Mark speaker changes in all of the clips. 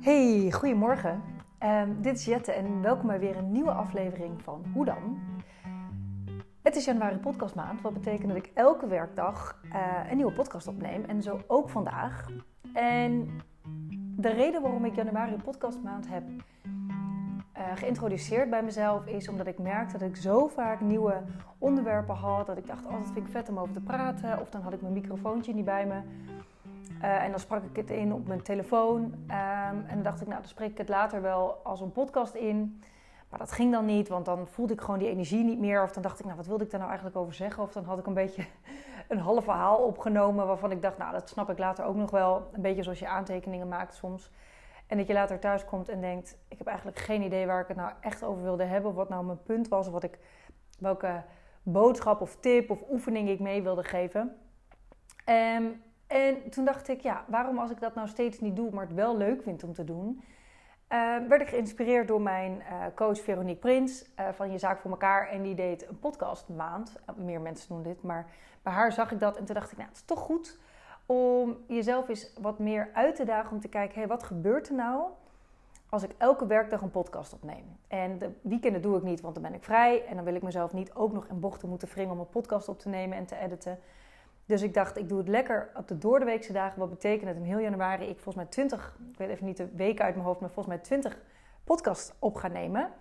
Speaker 1: Hey, goedemorgen. Ehm, dit is Jette en welkom bij weer een nieuwe aflevering van Hoe dan? Het is januari podcastmaand, wat betekent dat ik elke werkdag eh, een nieuwe podcast opneem en zo ook vandaag. En de reden waarom ik januari podcastmaand heb uh, geïntroduceerd bij mezelf is omdat ik merkte dat ik zo vaak nieuwe onderwerpen had. Dat ik dacht, oh dat vind ik vet om over te praten. Of dan had ik mijn microfoontje niet bij me. Uh, en dan sprak ik het in op mijn telefoon. Um, en dan dacht ik, nou dan spreek ik het later wel als een podcast in. Maar dat ging dan niet, want dan voelde ik gewoon die energie niet meer. Of dan dacht ik, nou wat wilde ik daar nou eigenlijk over zeggen? Of dan had ik een beetje een half verhaal opgenomen waarvan ik dacht, nou dat snap ik later ook nog wel. Een beetje zoals je aantekeningen maakt soms. En dat je later thuis komt en denkt: ik heb eigenlijk geen idee waar ik het nou echt over wilde hebben. Of wat nou mijn punt was. Of wat ik, welke boodschap of tip of oefening ik mee wilde geven. Um, en toen dacht ik: ja, waarom als ik dat nou steeds niet doe, maar het wel leuk vind om te doen. Uh, werd ik geïnspireerd door mijn uh, coach Veronique Prins uh, van Je Zaak voor elkaar. En die deed een podcast maand. Meer mensen doen dit, maar bij haar zag ik dat. En toen dacht ik, nou, het is toch goed om jezelf eens wat meer uit te dagen om te kijken, hé, hey, wat gebeurt er nou als ik elke werkdag een podcast opneem? En de weekenden doe ik niet, want dan ben ik vrij en dan wil ik mezelf niet ook nog in bochten moeten wringen om een podcast op te nemen en te editen. Dus ik dacht, ik doe het lekker op de doordeweekse dagen. Wat betekent dat in heel januari ik volgens mij 20, ik weet even niet de weken uit mijn hoofd, maar volgens mij 20 podcasts op ga nemen.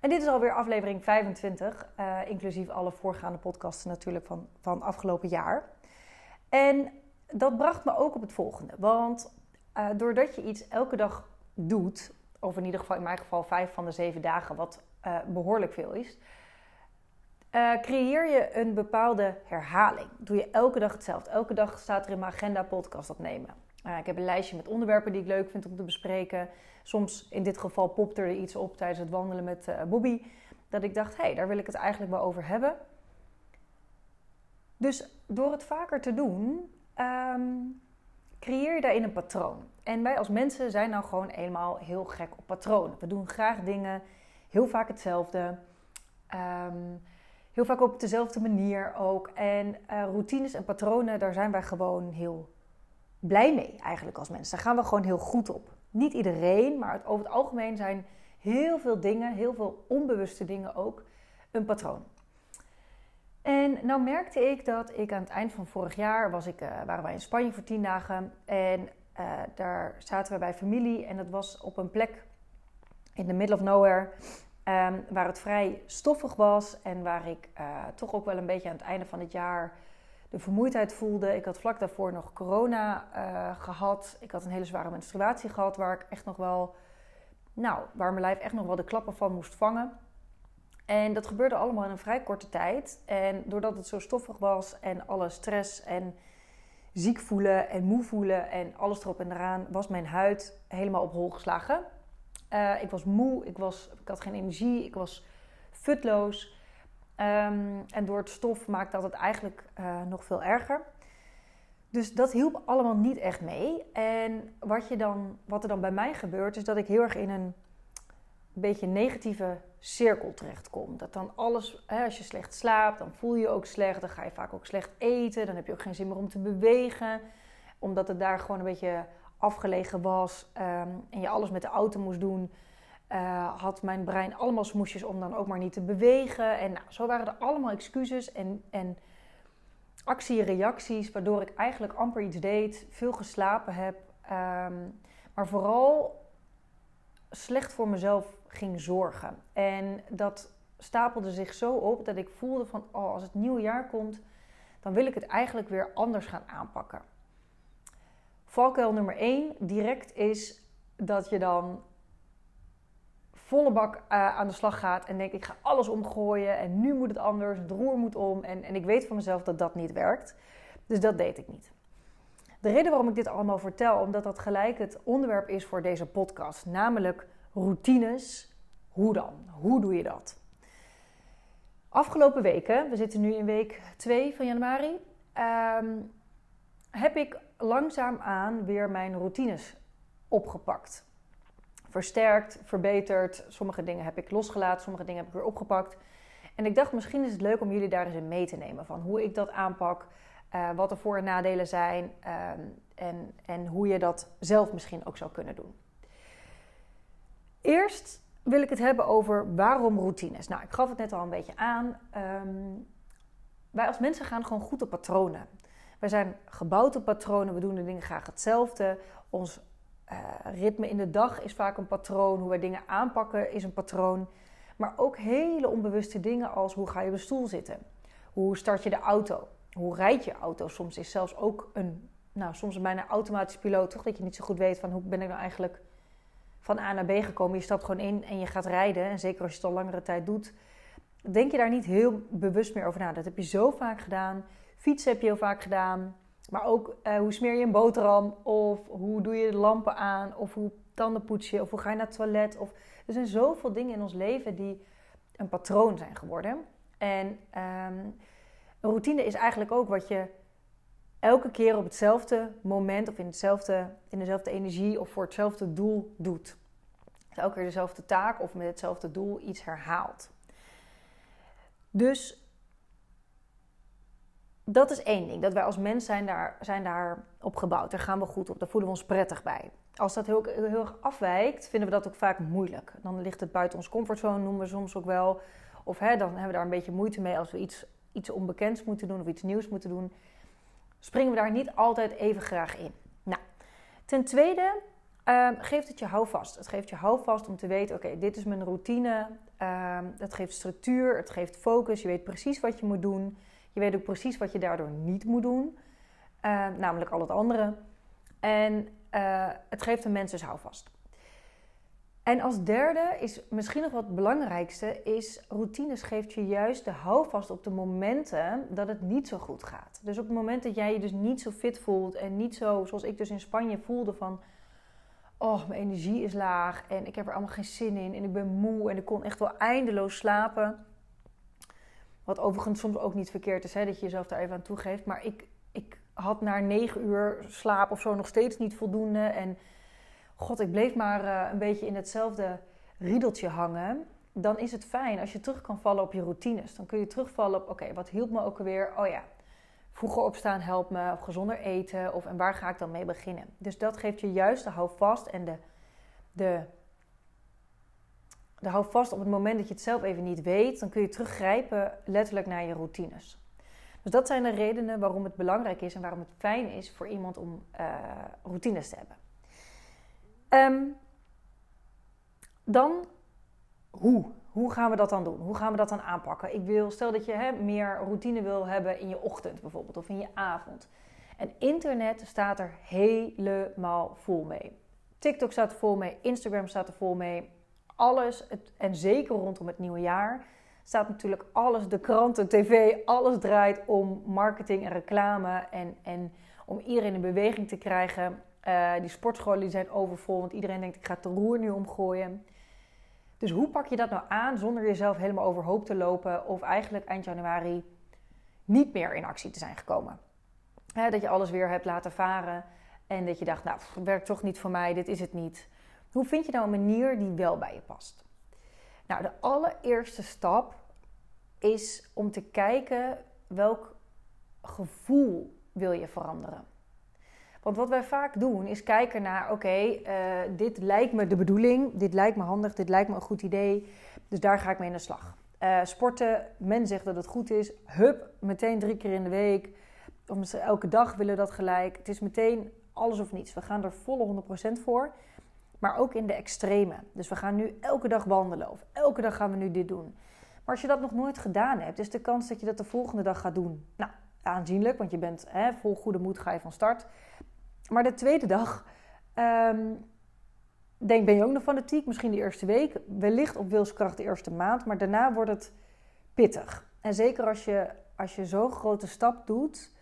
Speaker 1: En dit is alweer aflevering 25, uh, eh, inclusief alle voorgaande podcasts natuurlijk van, van afgelopen jaar. En dat bracht me ook op het volgende. Want uh, doordat je iets elke dag doet, of in ieder geval in mijn geval vijf van de zeven dagen, wat uh, behoorlijk veel is, uh, creëer je een bepaalde herhaling. Doe je elke dag hetzelfde. Elke dag staat er in mijn agenda podcast opnemen. ik heb een lijstje met onderwerpen die ik leuk vind om te bespreken. Soms, in dit geval, popt er iets op tijdens het wandelen met Bobby. Dat ik dacht, hé, hey, daar wil ik het eigenlijk wel over hebben. Dus door het vaker te doen, um, creëer je daarin een patroon. En wij als mensen zijn nou gewoon eenmaal heel gek op patronen. We doen graag dingen, heel vaak hetzelfde. Um, heel vaak op dezelfde manier ook. En uh, routines en patronen, daar zijn wij gewoon heel blij mee eigenlijk als mensen. Daar gaan we gewoon heel goed op. Niet iedereen, maar over het algemeen zijn heel veel dingen, heel veel onbewuste dingen ook, een patroon. En nou merkte ik dat ik aan het eind van vorig jaar was ik, uh, waren wij in Spanje voor tien dagen. En uh, daar zaten we bij familie. En dat was op een plek in the middle of nowhere. Um, waar het vrij stoffig was. En waar ik uh, toch ook wel een beetje aan het einde van het jaar de vermoeidheid voelde. Ik had vlak daarvoor nog corona gehad. Ik had een hele zware menstruatie gehad. Waar ik echt nog wel. Nou, waar mijn lijf echt nog wel de klappen van moest vangen. En dat gebeurde allemaal in een vrij korte tijd. En doordat het zo stoffig was en alle stress en ziek voelen en moe voelen en alles erop en eraan, was mijn huid helemaal op hol geslagen. Uh, ik was moe, ik, was, ik had geen energie, ik was futloos. Um, en door het stof maakte dat het eigenlijk uh, nog veel erger. Dus dat hielp allemaal niet echt mee. En wat, je dan, wat er dan bij mij gebeurt, is dat ik heel erg in een beetje negatieve cirkel terechtkomt. Dat dan alles, hè, als je slecht slaapt, dan voel je je ook slecht. Dan ga je vaak ook slecht eten. Dan heb je ook geen zin meer om te bewegen. Omdat het daar gewoon een beetje afgelegen was um, en je alles met de auto moest doen. Uh, had mijn brein allemaal smoesjes om dan ook maar niet te bewegen. En nou, zo waren er allemaal excuses en, en actie-reacties, waardoor ik eigenlijk amper iets deed, veel geslapen heb. Um, maar vooral slecht voor mezelf ging zorgen. En dat stapelde zich zo op dat ik voelde van, oh, als het nieuwe jaar komt, dan wil ik het eigenlijk weer anders gaan aanpakken. Valkuil nummer 1 direct is dat je dan volle bak uh, aan de slag gaat en denkt ik ga alles omgooien en nu moet het anders, het roer moet om en, en ik weet van mezelf dat dat niet werkt. Dus dat deed ik niet. De reden waarom ik dit allemaal vertel, omdat dat gelijk het onderwerp is voor deze podcast, namelijk routines. Hoe dan? Hoe doe je dat? Afgelopen weken, we zitten nu in week 2 van januari, um, heb ik langzaamaan weer mijn routines opgepakt. Versterkt, verbeterd. Sommige dingen heb ik losgelaten, sommige dingen heb ik weer opgepakt. En ik dacht, misschien is het leuk om jullie daar eens in mee te nemen. Van hoe ik dat aanpak, uh, wat de voor- en nadelen zijn. Um, en, en hoe je dat zelf misschien ook zou kunnen doen. Eerst wil ik het hebben over waarom routines. Nou, ik gaf het net al een beetje aan. Ehm, wij als mensen gaan gewoon goed op patronen. Wij zijn gebouwd op patronen, we doen de dingen graag hetzelfde. Ons uh, ritme in de dag is vaak een patroon. Hoe wij dingen aanpakken is een patroon. Maar ook hele onbewuste dingen als hoe ga je op de stoel zitten? Hoe start je de auto? Hoe rijd je auto? Soms is zelfs ook een, nou, soms bijna automatisch piloot, toch? Dat je niet zo goed weet van hoe ben ik nou eigenlijk van A naar B gekomen. Je stapt gewoon in en je gaat rijden. En zeker als je het al langere tijd doet, denk je daar niet heel bewust meer over na. Dat heb je zo vaak gedaan. Fietsen heb je heel vaak gedaan. Maar ook uh, hoe smeer je een boterham? Of hoe doe je de lampen aan? Of hoe tanden poets je? Of hoe ga je naar het toilet? Of, er zijn zoveel dingen in ons leven die een patroon zijn geworden. En um, een routine is eigenlijk ook wat je elke keer op hetzelfde moment of in, hetzelfde, in dezelfde energie of voor hetzelfde doel doet. Dus elke keer dezelfde taak of met hetzelfde doel iets herhaalt. Dus dat is één ding. Dat wij als mens zijn daar, zijn daar op gebouwd. Daar gaan we goed op. Daar voelen we ons prettig bij. Als dat heel, heel, erg afwijkt, vinden we dat ook vaak moeilijk. Dan ligt het buiten ons comfortzone, noemen we soms ook wel. Of hè, dan hebben we daar een beetje moeite mee als we iets, iets onbekends moeten doen of iets nieuws moeten doen. Springen we daar niet altijd even graag in. Nou, ten tweede um, geeft het je houvast. Het geeft je houvast om te weten, oké, dit is mijn routine. Um, het geeft structuur, het geeft focus. Je weet precies wat je moet doen. Je weet ook precies wat je daardoor niet moet doen, uh, namelijk al het andere. En uh, het geeft een mens dus houvast. En als derde is misschien nog wat belangrijkste, is routines geeft je juist de houvast op de momenten dat het niet zo goed gaat. Dus op het moment dat jij je dus niet zo fit voelt en niet zo, zoals ik dus in Spanje voelde van, oh mijn energie is laag en ik heb er allemaal geen zin in en ik ben moe en ik kon echt wel eindeloos slapen. Wat overigens soms ook niet verkeerd is, hè, dat je jezelf daar even aan toegeeft. Maar ik, ik had na negen uur slaap of zo nog steeds niet voldoende. En god, ik bleef maar uh, een beetje in hetzelfde riedeltje hangen. Dan is het fijn als je terug kan vallen op je routines. Dan kun je terugvallen op, oké, wat hielp me ook alweer? Oh ja, vroeger opstaan helpt me, of gezonder eten, of en waar ga ik dan mee beginnen? Dus dat geeft je juist de houvast en de de hou vast op het moment dat je het zelf even niet weet, dan kun je teruggrijpen letterlijk naar je routines. Dus dat zijn de redenen waarom het belangrijk is en waarom het fijn is voor iemand om uh, routines te hebben. Um, dan hoe? Hoe gaan we dat dan doen? Hoe gaan we dat dan aanpakken? Ik wil, stel dat je hè, meer routine wil hebben in je ochtend bijvoorbeeld of in je avond. En internet staat er helemaal vol mee. TikTok staat er vol mee, Instagram staat er vol mee, alles, en zeker rondom het nieuwe jaar, staat natuurlijk alles, de kranten, tv, alles draait om marketing en reclame. En, en om iedereen in beweging te krijgen. Uh, die sportscholen die zijn overvol, want iedereen denkt ik ga het roer nu omgooien. Dus hoe pak je dat nou aan zonder jezelf helemaal overhoop te lopen of eigenlijk eind januari niet meer in actie te zijn gekomen? dat je alles weer hebt laten varen en dat je dacht, nou, het werkt toch niet voor mij, dit is het niet. Hoe vind je nou een manier die wel bij je past? Nou, de allereerste stap is om te kijken welk gevoel wil je veranderen. Want wat wij vaak doen is kijken naar: oké, eh, dit lijkt me de bedoeling, dit lijkt me handig, dit lijkt me een goed idee, dus daar ga ik mee in de slag. Uh, sporten, men zegt dat het goed is, hup, meteen drie keer in de week, elke dag willen dat gelijk. Het is meteen alles of niets. We gaan er volle 100% voor maar ook in de extreme. Dus we gaan nu elke dag wandelen of elke dag gaan we nu dit doen. Maar als je dat nog nooit gedaan hebt, is de kans dat je dat de volgende dag gaat doen, nou, aanzienlijk, want je bent hè, vol goede moed ga je van start. Maar de tweede dag, um, denk ben je ook nog fanatiek, misschien de eerste week, wellicht op wilskracht de eerste maand, maar daarna wordt het pittig. En zeker als je, als je zo'n grote stap doet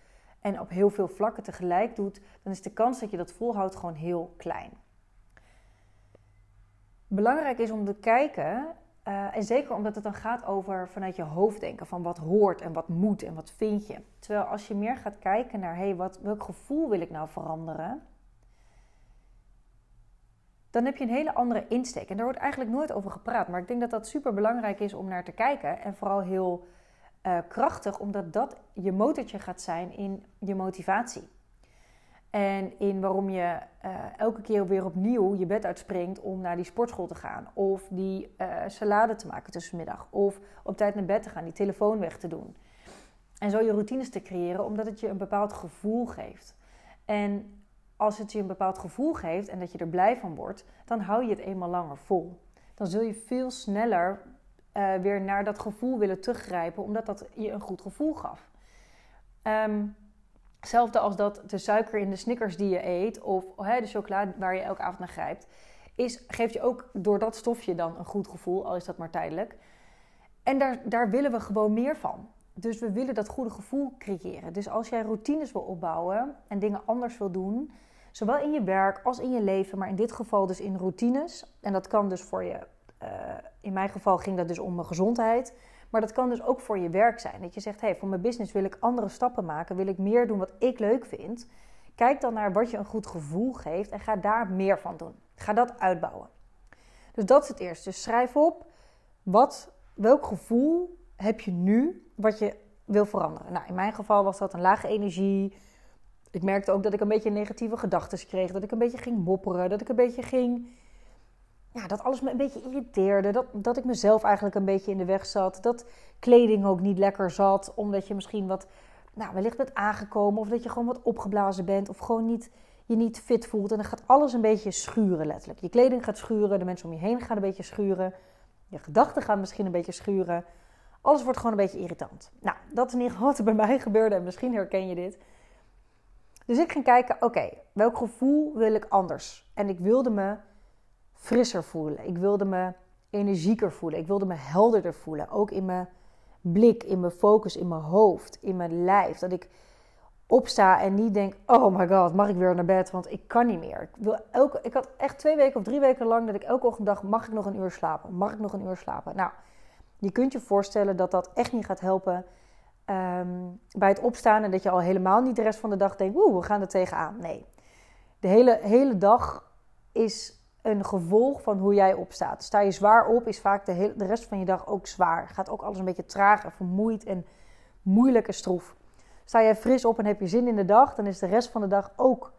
Speaker 1: en op heel veel vlakken tegelijk doet, dan is de kans dat je dat volhoudt gewoon heel klein belangrijk is om te kijken, uh, en zeker omdat het dan gaat over vanuit je hoofd denken, van wat hoort en wat moet en wat vind je. Terwijl als je meer gaat kijken naar, hey, wat, welk gevoel wil ik nou veranderen? Dan heb je een hele andere insteek. En daar wordt eigenlijk nooit over gepraat. Maar ik denk dat dat super belangrijk is om naar te kijken. En vooral heel uh, krachtig, omdat dat je motortje gaat zijn in je motivatie. En in waarom je uh, elke keer weer opnieuw je bed uitspringt om naar die sportschool te gaan. Of die uh, salade te maken tussenmiddag. Of op tijd naar bed te gaan, die telefoon weg te doen. En zo je routines te creëren, omdat het je een bepaald gevoel geeft. En als het je een bepaald gevoel geeft en dat je er blij van wordt, dan hou je het eenmaal langer vol. Dan zul je veel sneller uh, weer naar dat gevoel willen teruggrijpen, omdat dat je een goed gevoel gaf. Um, hetzelfde als dat de suiker in de Snickers die je eet, of de chocolade waar je elke avond naar grijpt, is, geeft je ook door dat stofje dan een goed gevoel, al is dat maar tijdelijk. En daar, daar willen we gewoon meer van. Dus we willen dat goede gevoel creëren. Dus als jij routines wil opbouwen en dingen anders wil doen, zowel in je werk als in je leven, maar in dit geval dus in routines. En dat kan dus voor je, uh, in mijn geval ging dat dus om mijn gezondheid. Maar dat kan dus ook voor je werk zijn. Dat je zegt, hey, voor mijn business wil ik andere stappen maken, wil ik meer doen wat ik leuk vind. Kijk dan naar wat je een goed gevoel geeft en ga daar meer van doen. Ga dat uitbouwen. Dus dat is het eerste. Dus schrijf op wat, welk gevoel heb je nu wat je wil veranderen. Nou, in mijn geval was dat een lage energie. Ik merkte ook dat ik een beetje negatieve gedachten kreeg. Dat ik een beetje ging mopperen. Dat ik een beetje ging. Ja, dat alles me een beetje irriteerde. Dat, dat ik mezelf eigenlijk een beetje in de weg zat. Dat kleding ook niet lekker zat. Omdat je misschien wat. Nou, wellicht bent aangekomen. Of dat je gewoon wat opgeblazen bent. Of gewoon niet, je niet fit voelt. En dan gaat alles een beetje schuren, letterlijk. Je kleding gaat schuren. De mensen om je heen gaan een beetje schuren. Je gedachten gaan misschien een beetje schuren. Alles wordt gewoon een beetje irritant. Nou, dat is in ieder geval wat er bij mij gebeurde en misschien herken je dit. Dus ik ging kijken, oké, welk gevoel wil ik anders? En ik wilde me frisser voelen. Ik wilde me energieker voelen. Ik wilde me helderder voelen. Ook in mijn blik, in mijn focus, in mijn hoofd, in mijn lijf. Dat ik opsta en niet denk: oh my god, mag ik weer naar bed? Want ik kan niet meer. Ik, wil elke, ik had echt twee weken of drie weken lang dat ik elke ochtend dacht: mag ik nog een uur slapen? Mag ik nog een uur slapen? Nou, je kunt je voorstellen dat dat echt niet gaat helpen ehm, bij het opstaan en dat je al helemaal niet de rest van de dag denkt: oeh, we gaan er tegenaan. Nee, de hele, hele dag is een gevolg van hoe jij opstaat. Sta je zwaar op, is vaak de, hele, de rest van je dag ook zwaar. Gaat ook alles een beetje traag en vermoeid en moeilijk en stroef. Sta jij fris op en heb je zin in de dag, dan is de rest van de dag ook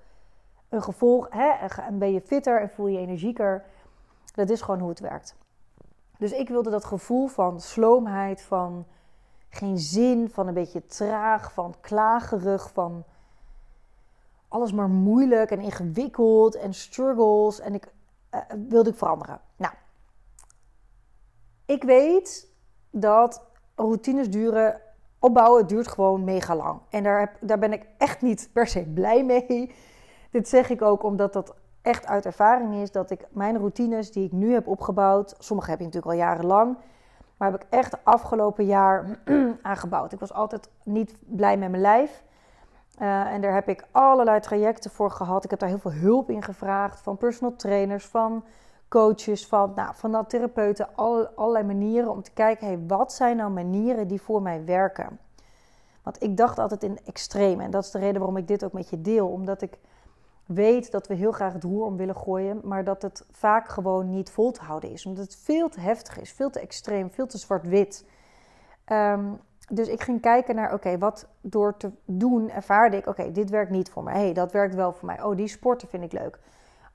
Speaker 1: een gevolg. Hè? En ben je fitter en voel je energieker. Dat is gewoon hoe het werkt. Dus ik wilde dat gevoel van sloomheid, van geen zin, van een beetje traag, van klagerig, van alles maar moeilijk en ingewikkeld en struggles. En ik uh, wilde ik veranderen. Nou, ik weet dat routines duren, opbouwen duurt gewoon mega lang. En daar, heb, daar ben ik echt niet per se blij mee. Dit zeg ik ook omdat dat echt uit ervaring is dat ik mijn routines die ik nu heb opgebouwd, sommige heb ik natuurlijk al jarenlang, maar heb ik echt afgelopen jaar aangebouwd. Ik was altijd niet blij met mijn lijf. Uh, en daar heb ik allerlei trajecten voor gehad. Ik heb daar heel veel hulp in gevraagd van personal trainers, van coaches, van, nou, van therapeuten. Alle, allerlei manieren om te kijken, hey, wat zijn nou manieren die voor mij werken? Want ik dacht altijd in extreme. En dat is de reden waarom ik dit ook met je deel. Omdat ik weet dat we heel graag het roer om willen gooien, maar dat het vaak gewoon niet vol te houden is. Omdat het veel te heftig is, veel te extreem, veel te zwart-wit. Um, dus ik ging kijken naar, oké, wat door te doen ervaarde ik, oké, dit werkt niet voor mij. hey, dat werkt wel voor mij. Oh, die sporten vind ik leuk.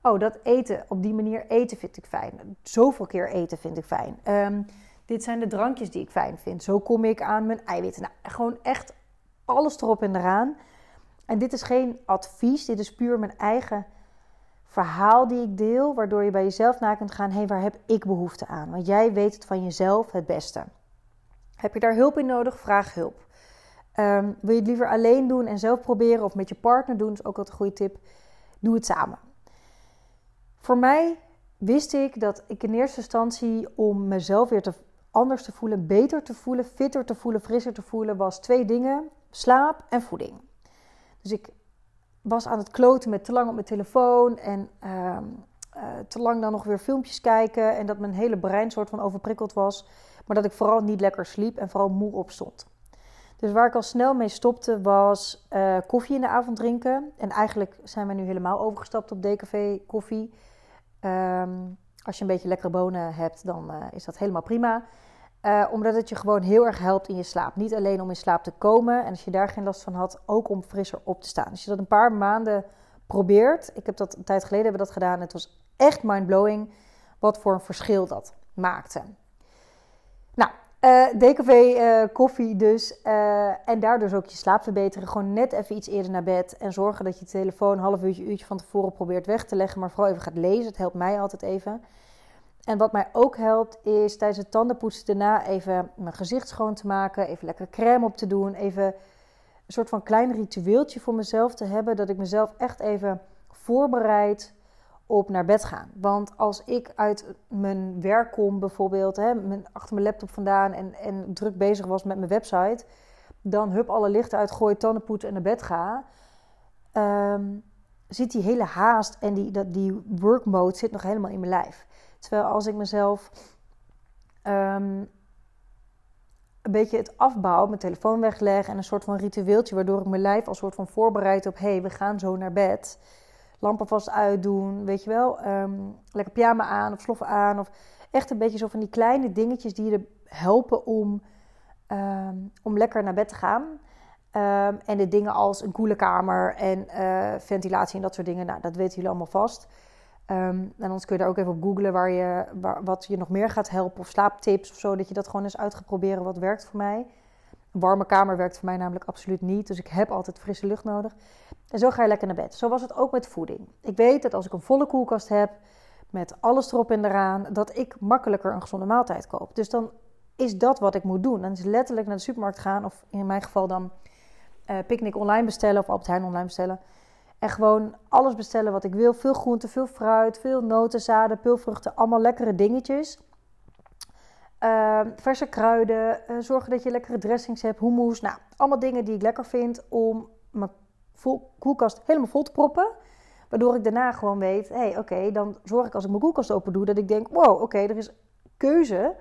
Speaker 1: Oh, dat eten, op die manier eten vind ik fijn. Zoveel keer eten vind ik fijn. Um, dit zijn de drankjes die ik fijn vind. Zo kom ik aan mijn eiwitten. Nou, gewoon echt alles erop en eraan. En dit is geen advies, dit is puur mijn eigen verhaal die ik deel, waardoor je bij jezelf na kunt gaan: hé, hey, waar heb ik behoefte aan? Want jij weet het van jezelf het beste. Heb je daar hulp in nodig? Vraag hulp. Um, wil je het liever alleen doen en zelf proberen of met je partner doen? Dat is ook altijd een goede tip. Doe het samen. Voor mij wist ik dat ik in eerste instantie om mezelf weer te, anders te voelen, beter te voelen, fitter te voelen, frisser te voelen, was twee dingen: slaap en voeding. Dus ik was aan het kloten met te lang op mijn telefoon en uh, te lang dan nog weer filmpjes kijken. En dat mijn hele brein soort van overprikkeld was. Maar dat ik vooral niet lekker sliep en vooral moe opstond. Dus waar ik al snel mee stopte was uh, koffie in de avond drinken. En eigenlijk zijn we nu helemaal overgestapt op DKV koffie. Um, als je een beetje lekkere bonen hebt, dan uh, is dat helemaal prima. Uh, omdat het je gewoon heel erg helpt in je slaap. Niet alleen om in slaap te komen en als je daar geen last van had, ook om frisser op te staan. Als je dat een paar maanden geprobeerd. Ik heb dat een tijd geleden hebben dat gedaan. Het was echt mindblowing wat voor een verschil dat maakte. Nou, uh, DKV uh, koffie dus. Uh, en daardoor dus ook je slaap verbeteren. Gewoon net even iets eerder naar bed. En zorgen dat je telefoon een half uurtje, uurtje van tevoren probeert weg te leggen. Maar vooral even gaat lezen. Het helpt mij altijd even. En wat mij ook helpt is tijdens het tandenpoetsen daarna even mijn gezicht schoon te maken. Even lekker crème op te doen. Even een soort van klein ritueeltje voor mezelf te hebben. Dat ik mezelf echt even voorbereid op naar bed gaan. Want als ik uit mijn werk kom, bijvoorbeeld, hè, achter mijn laptop vandaan en, en druk bezig was met mijn website, dan hup alle lichten uit, gooi tandenpoetsen en naar bed ga. Um, zit die hele haast en die, dat, die work mode zit nog helemaal in mijn lijf. Terwijl als ik mezelf um, een beetje het afbouw, mijn telefoon wegleg en een soort van ritueeltje, waardoor ik mijn lijf als soort van voorbereid op: hé, hey, we gaan zo naar bed lampen vast uitdoen, weet je wel. Ehm, lekker pyjama aan of sloffen aan. Of echt een beetje zo van die kleine dingetjes die je helpen om, ehm, om lekker naar bed te gaan. Ehm, en de dingen als een koele kamer en uh, ventilatie en dat soort dingen, nou, dat weten jullie allemaal vast. en anders kun je daar ook even op googlen waar je, wat je nog meer gaat helpen. Of slaaptips of zo, dat je dat gewoon eens uit gaat proberen wat werkt voor mij. Een warme kamer werkt voor mij namelijk absoluut niet. Dus ik heb altijd frisse lucht nodig. En zo ga je lekker naar bed. Zo was het ook met voeding. Ik weet dat als ik een volle koelkast heb, met alles erop en eraan, dat ik makkelijker een gezonde maaltijd koop. Dus dan is dat wat ik moet doen. Dan is letterlijk naar de supermarkt gaan, of in mijn geval dan uh, Picnic online bestellen of Albert Heijn online bestellen. En gewoon alles bestellen wat ik wil. Veel groente, veel fruit, veel noten, zaden, peulvruchten. Allemaal lekkere dingetjes. Uh, verse kruiden. Uh, zorgen dat je lekkere dressings hebt. Hummus. Nou, allemaal dingen die ik lekker vind om mijn koelkast helemaal vol te proppen. Waardoor ik daarna gewoon weet, hé, hey, oké, dan zorg ik als ik mijn koelkast open doe, dat ik denk, wow, oké, er is keuze.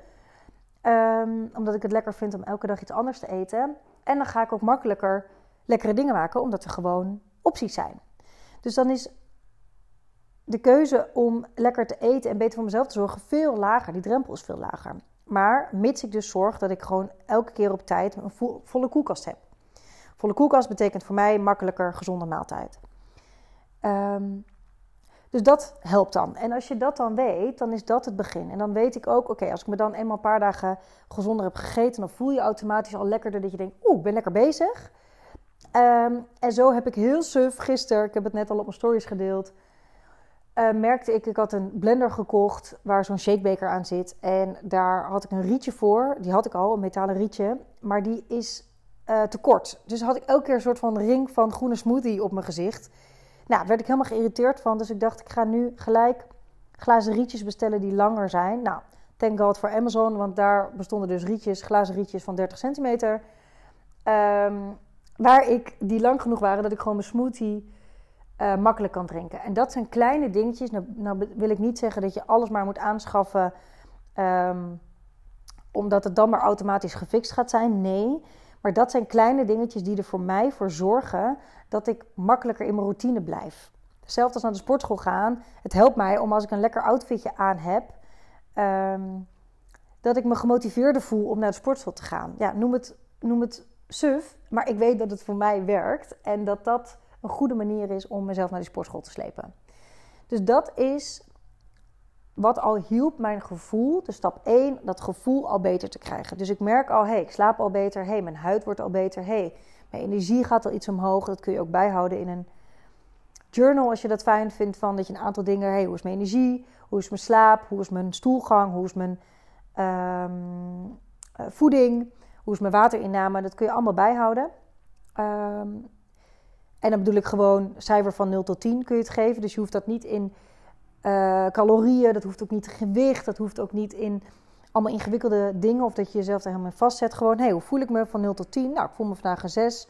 Speaker 1: Um, omdat ik het lekker vind om elke dag iets anders te eten. En dan ga ik ook makkelijker lekkere dingen maken, omdat er gewoon opties zijn. Dus dan is de keuze om lekker te eten en beter voor mezelf te zorgen veel lager. Die drempel is veel lager. Maar mits ik dus zorg dat ik gewoon elke keer op tijd een volle koelkast heb. Volle koelkast betekent voor mij makkelijker gezonde maaltijd. Um, dus dat helpt dan. En als je dat dan weet, dan is dat het begin. En dan weet ik ook, oké, als ik me dan eenmaal een paar dagen gezonder heb gegeten, dan voel je automatisch al lekkerder dat je denkt, oeh, ik ben lekker bezig. Um, en zo heb ik heel suf gisteren, ik heb het net al op mijn stories gedeeld, uh, merkte ik, ik had een blender gekocht waar zo'n shakebeker aan zit. En daar had ik een rietje voor. Die had ik al, een metalen rietje. Maar die is uh, te kort. Dus had ik elke keer een soort van ring van groene smoothie op mijn gezicht. Nou, daar werd ik helemaal geïrriteerd van. Dus ik dacht, ik ga nu gelijk glazen rietjes bestellen die langer zijn. Nou, thank god voor Amazon, want daar bestonden dus rietjes, glazen rietjes van 30 centimeter. Um, waar ik, die lang genoeg waren dat ik gewoon mijn smoothie uh, makkelijk kan drinken. En dat zijn kleine dingetjes. Nou, nou, wil ik niet zeggen dat je alles maar moet aanschaffen... Um, omdat het dan maar automatisch gefixt gaat zijn. Nee, maar dat zijn kleine dingetjes die er voor mij voor zorgen dat ik makkelijker in mijn routine blijf. Hetzelfde als naar de sportschool gaan. Het helpt mij om als ik een lekker outfitje aan heb, um, dat ik me gemotiveerder voel om naar de sportschool te gaan. Ja, noem het, noem het suf, maar ik weet dat het voor mij werkt en dat dat een goede manier is om mezelf naar die sportschool te slepen. Dus dat is wat al hielp mijn gevoel, de stap 1, dat gevoel al beter te krijgen. Dus ik merk al, hé, hey, ik slaap al beter, hé, hey, mijn huid wordt al beter, hé, hey, mijn energie gaat al iets omhoog. Dat kun je ook bijhouden in een journal als je dat fijn vindt, van dat je een aantal dingen, hé, hoe is mijn energie, hoe is mijn slaap, hoe is mijn stoelgang, hoe is mijn um, voeding, hoe is mijn waterinname, dat kun je allemaal bijhouden. Um, en dan bedoel ik gewoon cijfer van 0 tot 10 kun je het geven. Dus je hoeft dat niet in uh, calorieën, dat hoeft ook niet in gewicht, dat hoeft ook niet in allemaal ingewikkelde dingen of dat je jezelf er helemaal in vastzet. Gewoon, hey, hoe voel ik me van 0 tot 10? Nou, ik voel me vandaag een 6.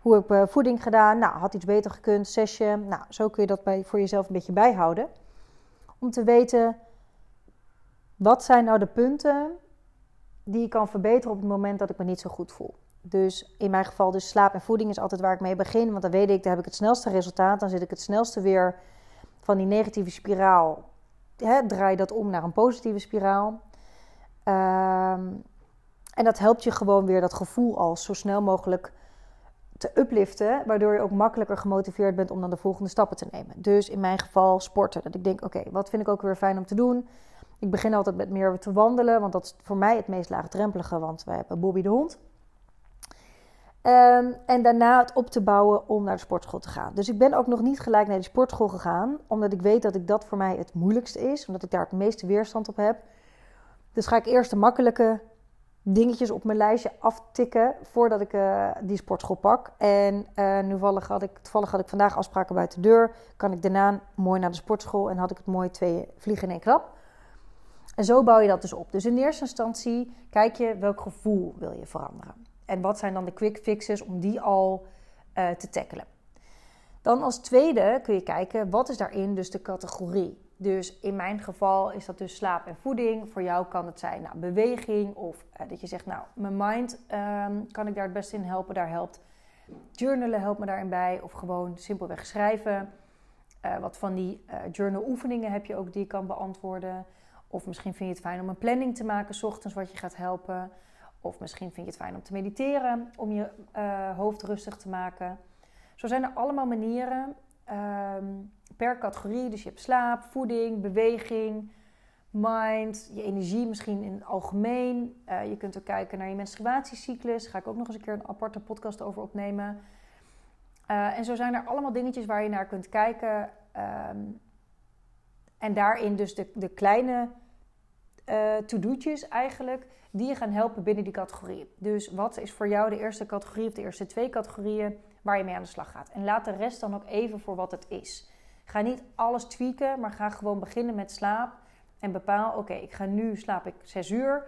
Speaker 1: Hoe heb ik uh, voeding gedaan? Nou, had iets beter gekund, 6. Nou, zo kun je dat bij, voor jezelf een beetje bijhouden. Om te weten, wat zijn nou de punten die ik kan verbeteren op het moment dat ik me niet zo goed voel. Dus in mijn geval, dus slaap en voeding is altijd waar ik mee begin. Want dan weet ik, daar heb ik het snelste resultaat. Dan zit ik het snelste weer van die negatieve spiraal. Hè, draai dat om naar een positieve spiraal. Um, en dat helpt je gewoon weer dat gevoel al zo snel mogelijk te te upliften, waardoor je ook makkelijker gemotiveerd bent om dan de volgende stappen te nemen. Dus in mijn geval sporten. Dat ik denk, oké, wat vind ik ook weer fijn om te doen? Ik begin altijd met meer te wandelen, want dat is voor mij het meest laagdrempelige, want wij hebben Bobby de hond. Um, en daarna het op te bouwen om naar de sportschool te gaan. Dus ik ben ook nog niet gelijk naar de sportschool gegaan, omdat ik weet dat ik dat voor mij het moeilijkste is, omdat ik daar het meeste weerstand op heb. Dus ga ik eerst de makkelijke dingetjes op mijn lijstje aftikken voordat ik uh, die sportschool pak. En toevallig had, ik, toevallig had ik vandaag afspraken buiten de deur. Kan ik daarna mooi naar de sportschool en had ik het mooi twee vliegen in één klap. En zo bouw je dat dus op. Dus in eerste instantie kijk je welk gevoel wil je veranderen. En wat zijn dan de quick fixes om die al uh, te tackelen. Dan als tweede kun je kijken wat is daarin dus de categorie. Dus in mijn geval is dat dus slaap en voeding. Voor jou kan het zijn nou, beweging of uh, dat je zegt, nou, mijn mind um, kan ik daar het beste in helpen. Daar helpt journalen helpt me daarin bij. Of gewoon simpelweg schrijven. Uh, wat van die uh, journal oefeningen heb je ook die je kan beantwoorden. Of misschien vind je het fijn om een planning te maken, s ochtends wat je gaat helpen. Of misschien vind je het fijn om te mediteren, om je hoofd rustig te maken. Zo zijn er allemaal manieren um, per categorie. Dus je hebt slaap, voeding, beweging, mind, je energie misschien in het algemeen. Uh, je kunt ook kijken naar je menstruatiecyclus. Daar ga ik ook nog eens een keer een aparte podcast over opnemen. Uh, en zo zijn er allemaal dingetjes waar je naar kunt kijken. Um, en daarin dus de, de kleine uh, to-do'tjes eigenlijk, die je gaan helpen binnen die categorie. Dus wat is voor jou de eerste categorie of de eerste twee categorieën waar je mee aan de slag gaat? En laat de rest dan ook even voor wat het is. Ga niet alles tweaken, maar ga gewoon beginnen met slaap. En bepaal, oké, ik ga nu slaap ik 6 uur.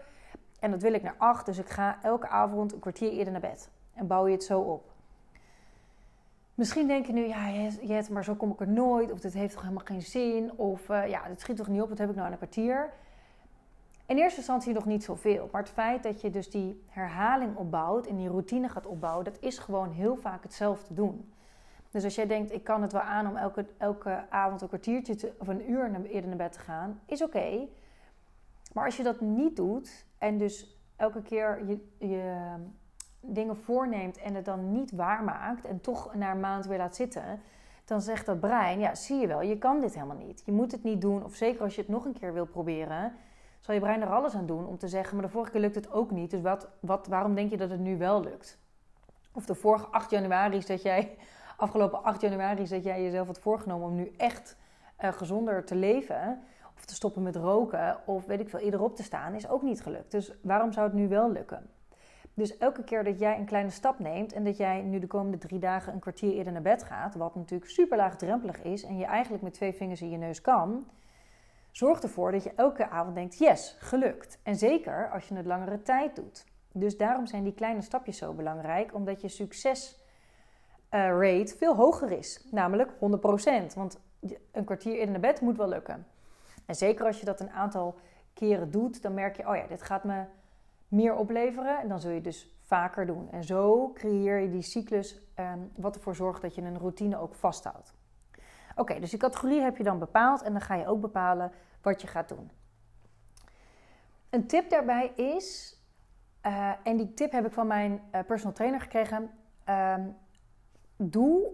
Speaker 1: En dat wil ik naar 8. Dus ik ga elke avond een kwartier eerder naar bed. En bouw je het zo op. Misschien denk je nu, ja, Jet, maar zo kom ik er nooit. Of dit heeft toch helemaal geen zin. Of uh, ja, dit schiet toch niet op, wat heb ik nou aan een kwartier? In eerste instantie nog niet zoveel. Maar het feit dat je dus die herhaling opbouwt en die routine gaat opbouwen, dat is gewoon heel vaak hetzelfde doen. Dus als jij denkt, ik kan het wel aan om elke, elke avond een kwartiertje of een uur eerder naar bed te gaan, is oké. Maar als je dat niet doet en dus elke keer je, je dingen voorneemt en het dan niet waarmaakt en toch na een maand weer laat zitten, dan zegt dat brein, ja, zie je wel, je kan dit helemaal niet. Je moet het niet doen. Of zeker als je het nog een keer wil proberen, zal je brein er alles aan doen om te zeggen, maar de vorige keer lukt het ook niet. Dus wat, wat, waarom denk je dat het nu wel lukt? Of de vorige 8 januari is dat jij afgelopen 8 januari is dat jij jezelf had voorgenomen om nu echt uh, gezonder te leven. Of te stoppen met roken. Of weet ik veel, eerder op te staan. Is ook niet gelukt. Dus waarom zou het nu wel lukken? Dus elke keer dat jij een kleine stap neemt en dat jij nu de komende drie dagen een kwartier eerder naar bed gaat, wat natuurlijk super laagdrempelig is en je eigenlijk met twee vingers in je neus kan, zorg ervoor dat je elke avond denkt: yes, gelukt. En zeker als je het langere tijd doet. Dus daarom zijn die kleine stapjes zo belangrijk, omdat je succes uh, rate veel hoger is. Namelijk 100%. Want een kwartier in de bed moet wel lukken. En zeker als je dat een aantal keren doet, dan merk je, oh ja, dit gaat me meer opleveren. En dan zul je dus vaker doen. En zo creëer je die cyclus, um, wat ervoor zorgt dat je een routine ook vasthoudt. Oké, dus die categorie heb je dan bepaald en dan ga je ook bepalen wat je gaat doen. Een tip daarbij is, uh, en die tip heb ik van mijn uh, personal trainer gekregen. Um, doe,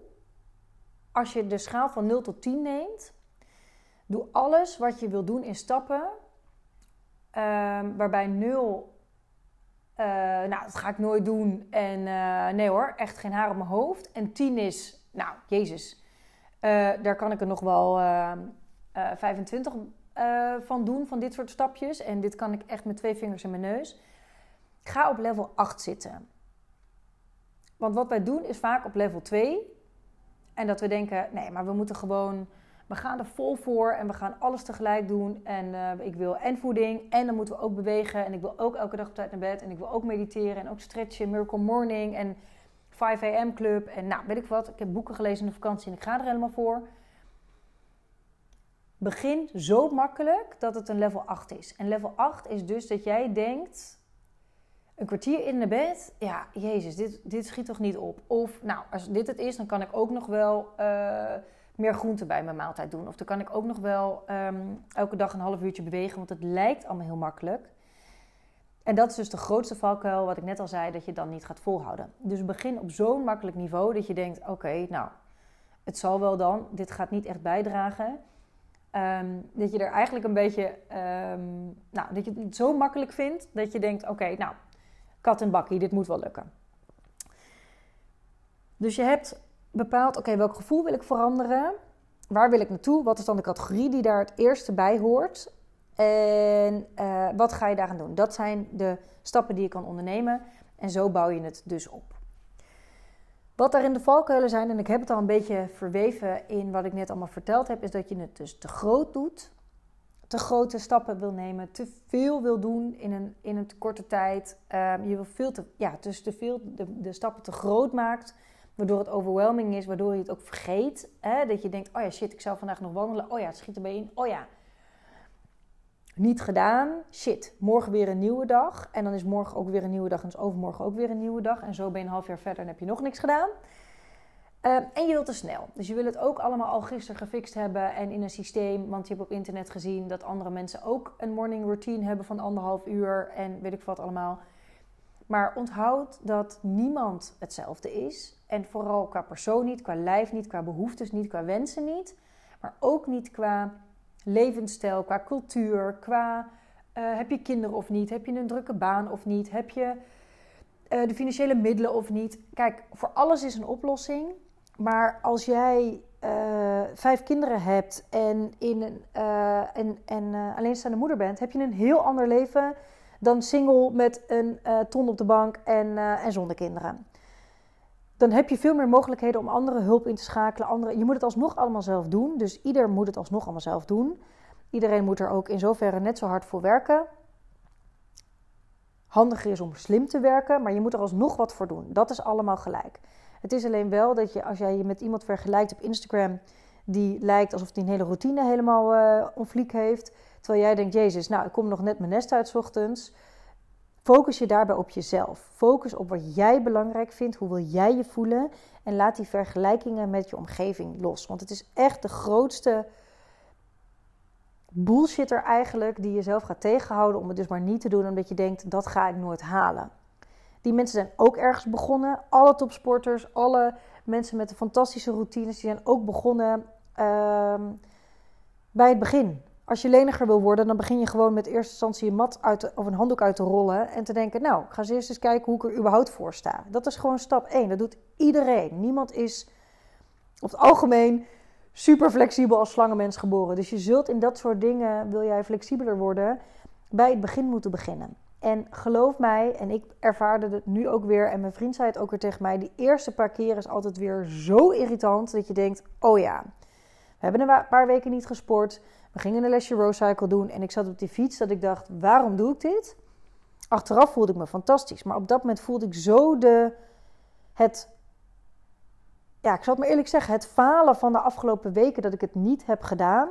Speaker 1: als je de schaal van 0 tot 10 neemt, doe alles wat je wil doen in stappen. Um, waarbij 0, uh, nou, dat ga ik nooit doen. En nee hoor, echt geen haar op mijn hoofd. En 10 is, nou, Jezus, daar kan ik er nog wel 25 van doen, van dit soort stapjes. En dit kan ik echt met twee vingers in mijn neus. Ga op level 8 zitten. Want wat wij doen is vaak op level 2. En dat we denken, nee, maar we moeten gewoon, we gaan er vol voor en we gaan alles tegelijk doen. En uh, ik wil en voeding en dan moeten we ook bewegen. En ik wil ook elke dag op tijd naar bed. En ik wil ook mediteren en ook stretchen, Miracle Morning en 5 am Club. En nou, weet ik wat, ik heb boeken gelezen in de vakantie en ik ga er helemaal voor. Begin zo makkelijk dat het een level 8 is. En level 8 is dus dat jij denkt, een kwartier in de bed, ja, jezus, dit, dit schiet toch niet op. Of, nou, als dit het is, dan kan ik ook nog wel uh, meer groente bij mijn maaltijd doen. Of dan kan ik ook nog wel um, elke dag een half uurtje bewegen, want het lijkt allemaal heel makkelijk. En dat is dus de grootste valkuil, wat ik net al zei, dat je dan niet gaat volhouden. Dus begin op zo'n makkelijk niveau dat je denkt: oké, nou, het zal wel dan, dit gaat niet echt bijdragen. Ehm, dat je er eigenlijk een beetje, um, nou, dat je het zo makkelijk vindt dat je denkt: oké, nou, kat en bakkie, dit moet wel lukken. Dus je hebt bepaald: oké, welk gevoel wil ik veranderen? Waar wil ik naartoe? Wat is dan de categorie die daar het eerste bij hoort? En uh, wat ga je daaraan doen? Dat zijn de stappen die je kan ondernemen. En zo bouw je het dus op. Wat daarin de valkuilen zijn, en ik heb het al een beetje verweven in wat ik net allemaal verteld heb, is dat je het dus te groot doet, te grote stappen wil nemen, te veel wil doen in een, in een korte tijd. Uh, je wil veel te, ja, dus te veel de, de stappen te groot maakt, waardoor het overwhelming is, waardoor je het ook vergeet. Hè? Dat je denkt, oh ja, shit, ik zou vandaag nog wandelen. Oh ja, het schiet erbij in. Oh ja, niet gedaan. Shit, morgen weer een nieuwe dag. En dan is morgen ook weer een nieuwe dag en is overmorgen ook weer een nieuwe dag. En zo ben je een half jaar verder en heb je nog niks gedaan. Uh, en je wilt te snel. Dus je wil het ook allemaal al gisteren gefixt hebben en in een systeem. Want je hebt op internet gezien dat andere mensen ook een morning routine hebben van anderhalf uur en weet ik wat allemaal. Maar onthoud dat niemand hetzelfde is. En vooral qua persoon niet, qua lijf niet, qua behoeftes niet, qua wensen niet. Maar ook niet qua levensstijl, qua cultuur, qua uh, heb je kinderen of niet, heb je een drukke baan of niet, heb je uh, de financiële middelen of niet. Kijk, voor alles is een oplossing. Maar als jij uh, vijf kinderen hebt en, in en, en alleenstaande moeder bent, heb je een heel ander leven dan single met een ton op de bank en, en zonder kinderen dan heb je veel meer mogelijkheden om andere hulp in te schakelen. Andere, je moet het alsnog allemaal zelf doen. Dus ieder moet het alsnog allemaal zelf doen. Iedereen moet er ook in zoverre net zo hard voor werken. Handiger is om slim te werken, maar je moet er alsnog wat voor doen. Dat is allemaal gelijk. Het is alleen wel dat je, als jij je met iemand vergelijkt op Instagram, die lijkt alsof hij een hele routine helemaal uh, onvliek heeft. Terwijl jij denkt, Jezus, nou, ik kom nog net mijn nest uit ochtends. Focus je daarbij op jezelf. Focus op wat jij belangrijk vindt. Hoe wil jij je voelen? En laat die vergelijkingen met je omgeving los. Want het is echt de grootste bullshitter eigenlijk die jezelf gaat tegenhouden om het dus maar niet te doen omdat je denkt dat ga ik nooit halen. Die mensen zijn ook ergens begonnen. Alle topsporters, alle mensen met de fantastische routines, die zijn ook begonnen uh, bij het begin. Als je leniger wil worden, dan begin je gewoon met eerste instantie een mat uit of een handdoek uit te rollen. En te denken, nou, ik ga eerst eens kijken hoe ik er überhaupt voor sta. Dat is gewoon stap 1. Dat doet iedereen. Niemand is op het algemeen super flexibel als slangenmens geboren. Dus je zult in dat soort dingen, wil jij flexibeler worden, bij het begin moeten beginnen. En geloof mij, en ik ervaarde het nu ook weer, en mijn vriend zei het ook weer tegen mij, die eerste paar keer is altijd weer zo irritant dat je denkt, oh ja, we hebben een paar weken niet gesport. We gingen een lesje rowcycle doen en ik zat op die fiets dat ik dacht, waarom doe ik dit? Achteraf voelde ik me fantastisch, maar op dat moment voelde ik zo de, het, ja, ik zal het maar eerlijk zeggen, het falen van de afgelopen weken dat ik het niet heb gedaan.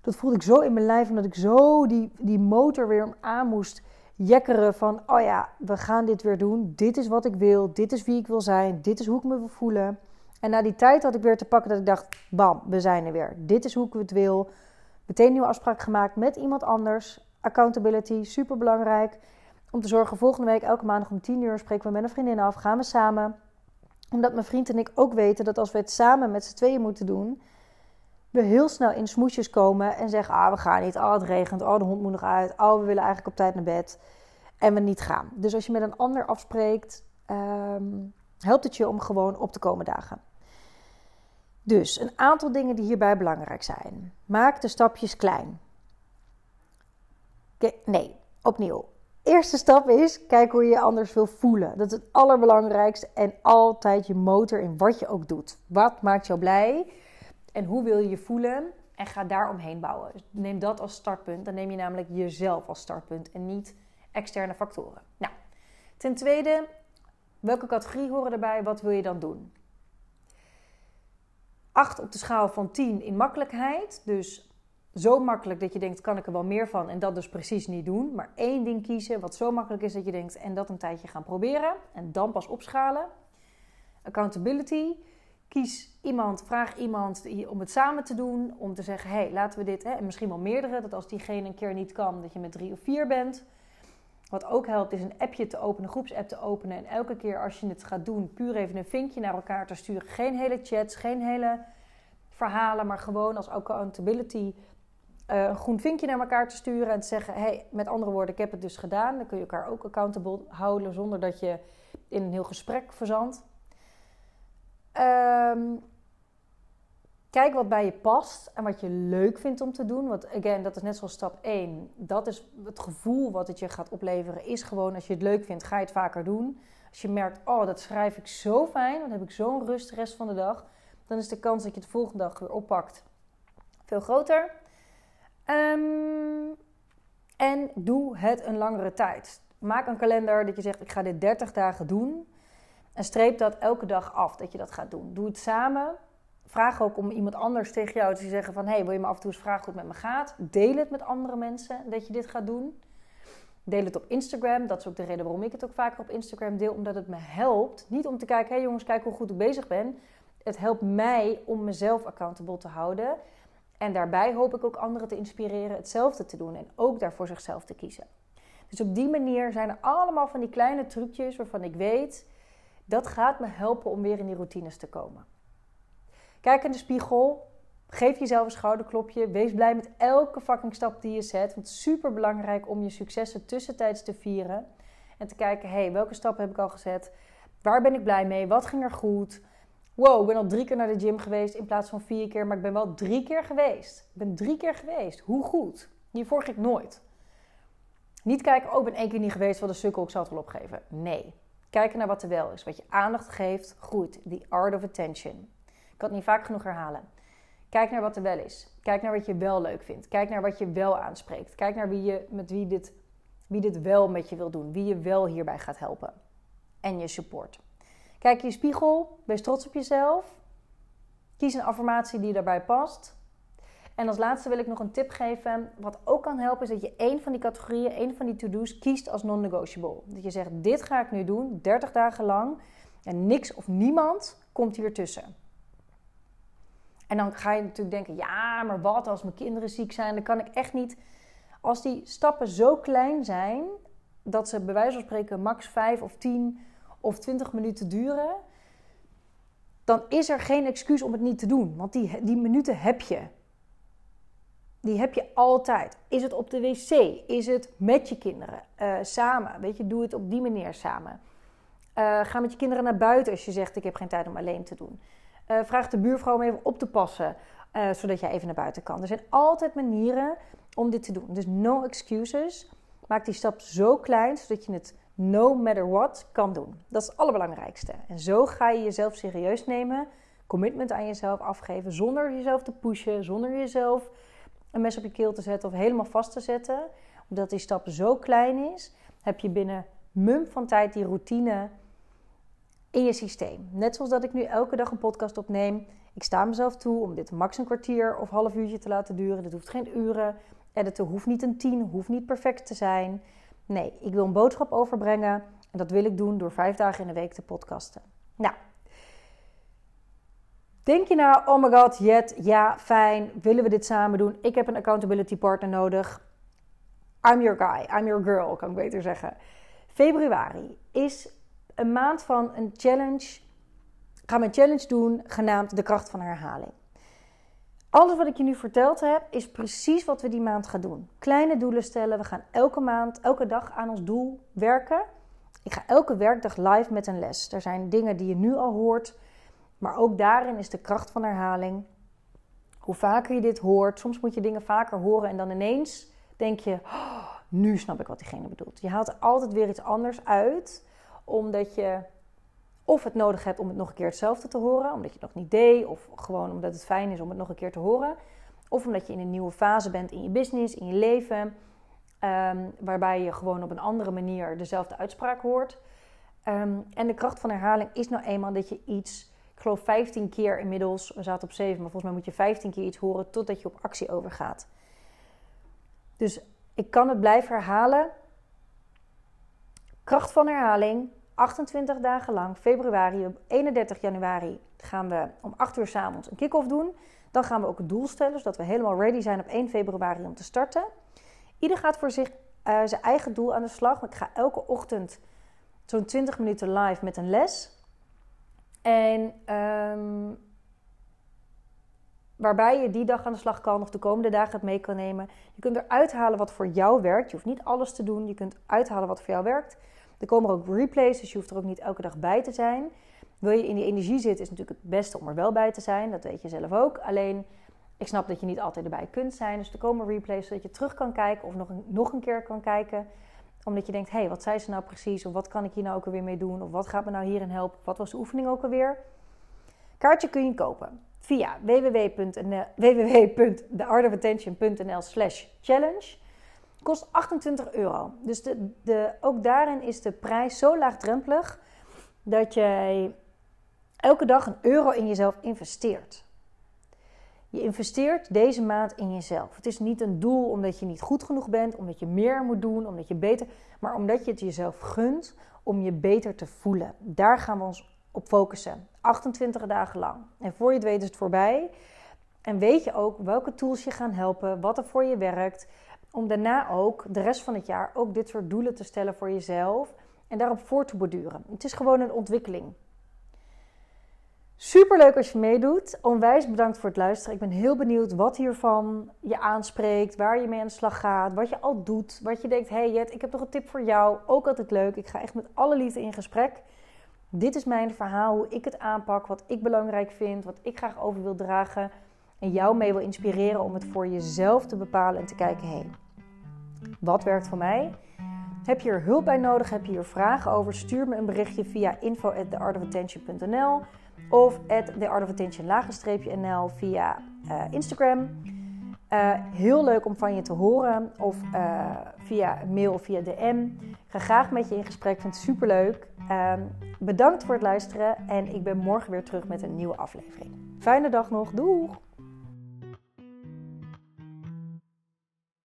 Speaker 1: Dat voelde ik zo in mijn lijf, omdat ik zo die, die motor weer aan moest jekkeren van, oh ja, we gaan dit weer doen. Dit is wat ik wil, dit is wie ik wil zijn, dit is hoe ik me wil voelen. En na die tijd had ik weer te pakken dat ik dacht, bam, we zijn er weer. Dit is hoe ik het wil. Meteen een nieuwe afspraak gemaakt met iemand anders. Accountability, super belangrijk. Om te zorgen, volgende week, elke maandag om 10 uur, spreken we met een vriendin af. Gaan we samen. Omdat mijn vriend en ik ook weten dat als we het samen met z'n tweeën moeten doen, we heel snel in smoesjes komen en zeggen: Ah, we gaan niet. Oh, het regent. Oh, de hond moet nog uit. Oh, we willen eigenlijk op tijd naar bed. En we niet gaan. Dus als je met een ander afspreekt, um, helpt het je om gewoon op te komen dagen. Dus een aantal dingen die hierbij belangrijk zijn. Maak de stapjes klein. Nee, opnieuw. Eerste stap is, kijk hoe je je anders wil voelen. Dat is het allerbelangrijkste. En altijd je motor in wat je ook doet. Wat maakt jou blij? En hoe wil je je voelen? En ga daar omheen bouwen. Dus neem dat als startpunt. Dan neem je namelijk jezelf als startpunt en niet externe factoren. Nou, ten tweede, welke categorie horen erbij? Wat wil je dan doen? 8 op de schaal van 10 in makkelijkheid. Dus zo makkelijk dat je denkt, kan ik er wel meer van en dat dus precies niet doen. Maar één ding kiezen wat zo makkelijk is dat je denkt en dat een tijdje gaan proberen. En dan pas opschalen. Accountability. Kies iemand, vraag iemand om het samen te doen. Om te zeggen, hé, hey, laten we dit, hè, en misschien wel meerdere. Dat als diegene een keer niet kan, dat je met drie of vier bent. Wat ook helpt is een appje te openen, een groepsapp te openen. En elke keer als je het gaat doen, puur even een vinkje naar elkaar te sturen. Geen hele chats, geen hele verhalen, maar gewoon als accountability uh, een groen vinkje naar elkaar te sturen en te zeggen: hey, met andere woorden, ik heb het dus gedaan. Dan kun je elkaar ook accountable houden zonder dat je in een heel gesprek verzandt. Ehm, kijk wat bij je past en wat je leuk vindt om te doen. Want again, dat is net zoals stap 1. Dat is het gevoel wat het je gaat opleveren. Is gewoon als je het leuk vindt, ga je het vaker doen. Als je merkt, oh, dat schrijf ik zo fijn, dan heb ik zo'n rust de rest van de dag. Dan is de kans dat je het volgende dag weer oppakt veel groter. Um, en doe het een langere tijd. Maak een kalender dat je zegt: ik ga dit 30 dagen doen. En streep dat elke dag af dat je dat gaat doen. Doe het samen. Vraag ook om iemand anders tegen jou te zeggen van... hey, wil je me af en toe eens vragen hoe het met me gaat? Deel het met andere mensen dat je dit gaat doen. Deel het op Instagram. Dat is ook de reden waarom ik het ook vaker op Instagram deel. Omdat het me helpt. Niet om te kijken, hé hey jongens, kijk hoe goed ik bezig ben. Het helpt mij om mezelf accountable te houden. En daarbij hoop ik ook anderen te inspireren hetzelfde te doen en ook daarvoor zichzelf te kiezen. Dus op die manier zijn er allemaal van die kleine trucjes waarvan ik weet dat gaat me helpen om weer in die routines te komen. Kijk in de spiegel, geef jezelf een schouderklopje, wees blij met elke fucking stap die je zet. Want het is super belangrijk om je successen tussentijds te vieren en te kijken: hé, hey, welke stappen heb ik al gezet? Waar ben ik blij mee? Wat ging er goed? wow, ik ben al drie keer naar de gym geweest in plaats van vier keer, maar ik ben wel drie keer geweest. Ik ben drie keer geweest. Hoe goed? Hiervoor ging ik nooit. Niet kijken, oh, ik ben één keer niet geweest, wat een sukkel, ik zal het wel opgeven. Nee. Kijken naar wat er wel is. Wat je aandacht geeft, groeit. The art of attention. Ik kan het niet vaak genoeg herhalen. Kijk naar wat er wel is. Kijk naar wat je wel leuk vindt. Kijk naar wat je wel aanspreekt. Kijk naar wie je, met wie dit, wie dit wel met je wil doen. Wie je wel hierbij gaat helpen. En je support. Kijk in je spiegel, wees trots op jezelf. Kies een affirmatie die daarbij past. En als laatste wil ik nog een tip geven. Wat ook kan helpen is dat je één van die categorieën, één van die to-do's kiest als non-negotiable. Dat je zegt, dit ga ik nu doen, 30 dagen lang. En niks of niemand komt hier tussen. En dan ga je natuurlijk denken, ja, maar wat als mijn kinderen ziek zijn? Dan kan ik echt niet. Als die stappen zo klein zijn, dat ze bij wijze van spreken max 5 of 10 of 20 minuten duren, dan is er geen excuus om het niet te doen. Want die, die minuten heb je. Die heb je altijd. Is het op de wc? Is het met je kinderen? Uh, samen. Weet je, doe het op die manier samen. Uh, ga met je kinderen naar buiten als je zegt: Ik heb geen tijd om alleen te doen. Uh, vraag de buurvrouw om even op te passen, zodat jij even naar buiten kan. Er zijn altijd manieren om dit te doen. Dus no excuses. Maak die stap zo klein zodat je het no matter what kan doen. Dat is het allerbelangrijkste. En zo ga je jezelf serieus nemen, commitment aan jezelf afgeven, zonder jezelf te pushen, zonder jezelf een mes op je keel te zetten of helemaal vast te zetten. Omdat die stap zo klein is, heb je binnen mum van tijd die routine in je systeem. Net zoals dat ik nu elke dag een podcast opneem. Ik sta mezelf toe om dit max een kwartier of half uurtje te laten duren. Dat hoeft geen uren. Editen hoeft niet een tien, hoeft niet perfect te zijn. Nee, ik wil een boodschap overbrengen en dat wil ik doen door vijf dagen in de week te podcasten. Nou, denk je nou, oh my god, Jet, ja, fijn, willen we dit samen doen? Ik heb een accountability partner nodig. I'm your guy, I'm your girl, kan ik beter zeggen. Februari is een maand van een challenge. Ik ga een challenge doen genaamd de kracht van herhaling. Alles wat ik je nu verteld heb, is precies wat we die maand gaan doen. Kleine doelen stellen. We gaan elke maand, elke dag aan ons doel werken. Ik ga elke werkdag live met een les. Er zijn dingen die je nu al hoort, maar ook daarin is de kracht van herhaling. Hoe vaker je dit hoort, soms moet je dingen vaker horen en dan ineens denk je: oh, nu snap ik wat diegene bedoelt. Je haalt er altijd weer iets anders uit, omdat je of het nodig hebt om het nog een keer hetzelfde te horen, omdat je het nog niet deed, of gewoon omdat het fijn is om het nog een keer te horen. Of omdat je in een nieuwe fase bent in je business, in je leven, um, waarbij je gewoon op een andere manier dezelfde uitspraak hoort. Um, en de kracht van herhaling is nou eenmaal dat je iets, ik geloof 15 keer inmiddels, we zaten op 7, maar volgens mij moet je 15 keer iets horen totdat je op actie overgaat. Dus ik kan het blijven herhalen. Kracht van herhaling, 28 dagen lang, februari, op 31 januari, gaan we om 8 uur s avonds een kick-off doen. Dan gaan we ook een doel stellen, zodat we helemaal ready zijn op 1 februari om te starten. Ieder gaat voor zich uh, zijn eigen doel aan de slag. Ik ga elke ochtend zo'n 20 minuten live met een les. En ehm, waarbij je die dag aan de slag kan of de komende dagen het mee kan nemen. Je kunt eruit halen wat voor jou werkt. Je hoeft niet alles te doen. Je kunt uithalen wat voor jou werkt. Er komen ook replays, dus je hoeft er ook niet elke dag bij te zijn. Wil je in die energie zitten, is natuurlijk het beste om er wel bij te zijn. Dat weet je zelf ook. Alleen, ik snap dat je niet altijd erbij kunt zijn. Dus er komen replays zodat je terug kan kijken of nog een, nog een keer kan kijken. Omdat je denkt, hé, hey, wat zei ze nou precies? Of wat kan ik hier nou ook alweer mee doen? Of wat gaat me nou hierin helpen? Wat was de oefening ook alweer? Kaartje kun je kopen via www.theartofattention.nl slash challenge. Kost 28 euro. Dus de, de, ook daarin is de prijs zo laagdrempelig dat jij elke dag een euro in jezelf investeert. Je investeert deze maand in jezelf. Het is niet een doel omdat je niet goed genoeg bent, omdat je meer moet doen, omdat je beter, maar omdat je het jezelf gunt om je beter te voelen. Daar gaan we ons op focussen. 28 dagen lang. En voor je het weet is het voorbij. En weet je ook welke tools je gaan helpen, wat er voor je werkt. Om daarna ook de rest van het jaar ook dit soort doelen te stellen voor jezelf. En daarop voor te borduren. Het is gewoon een ontwikkeling. Super leuk als je meedoet. Onwijs bedankt voor het luisteren. Ik ben heel benieuwd wat hiervan je aanspreekt, waar je mee aan de slag gaat, wat je al doet, wat je denkt: hey Jet, ik heb nog een tip voor jou. Ook altijd leuk. Ik ga echt met alle liefde in gesprek. Dit is mijn verhaal, hoe ik het aanpak, wat ik belangrijk vind, wat ik graag over wil dragen. En jou mee wil inspireren om het voor jezelf te bepalen en te kijken: hey, wat werkt voor mij? Heb je er hulp bij nodig? Heb je hier vragen over? Stuur me een berichtje via info info@theartofattention.nl of at theartofattention-nl via uh, Instagram. Uh, heel leuk om van je te horen of uh, via mail of via DM. Ik ga graag met je in gesprek, vind het super leuk. Ehm, bedankt voor het luisteren en ik ben morgen weer terug met een nieuwe aflevering. Fijne dag nog, doeg!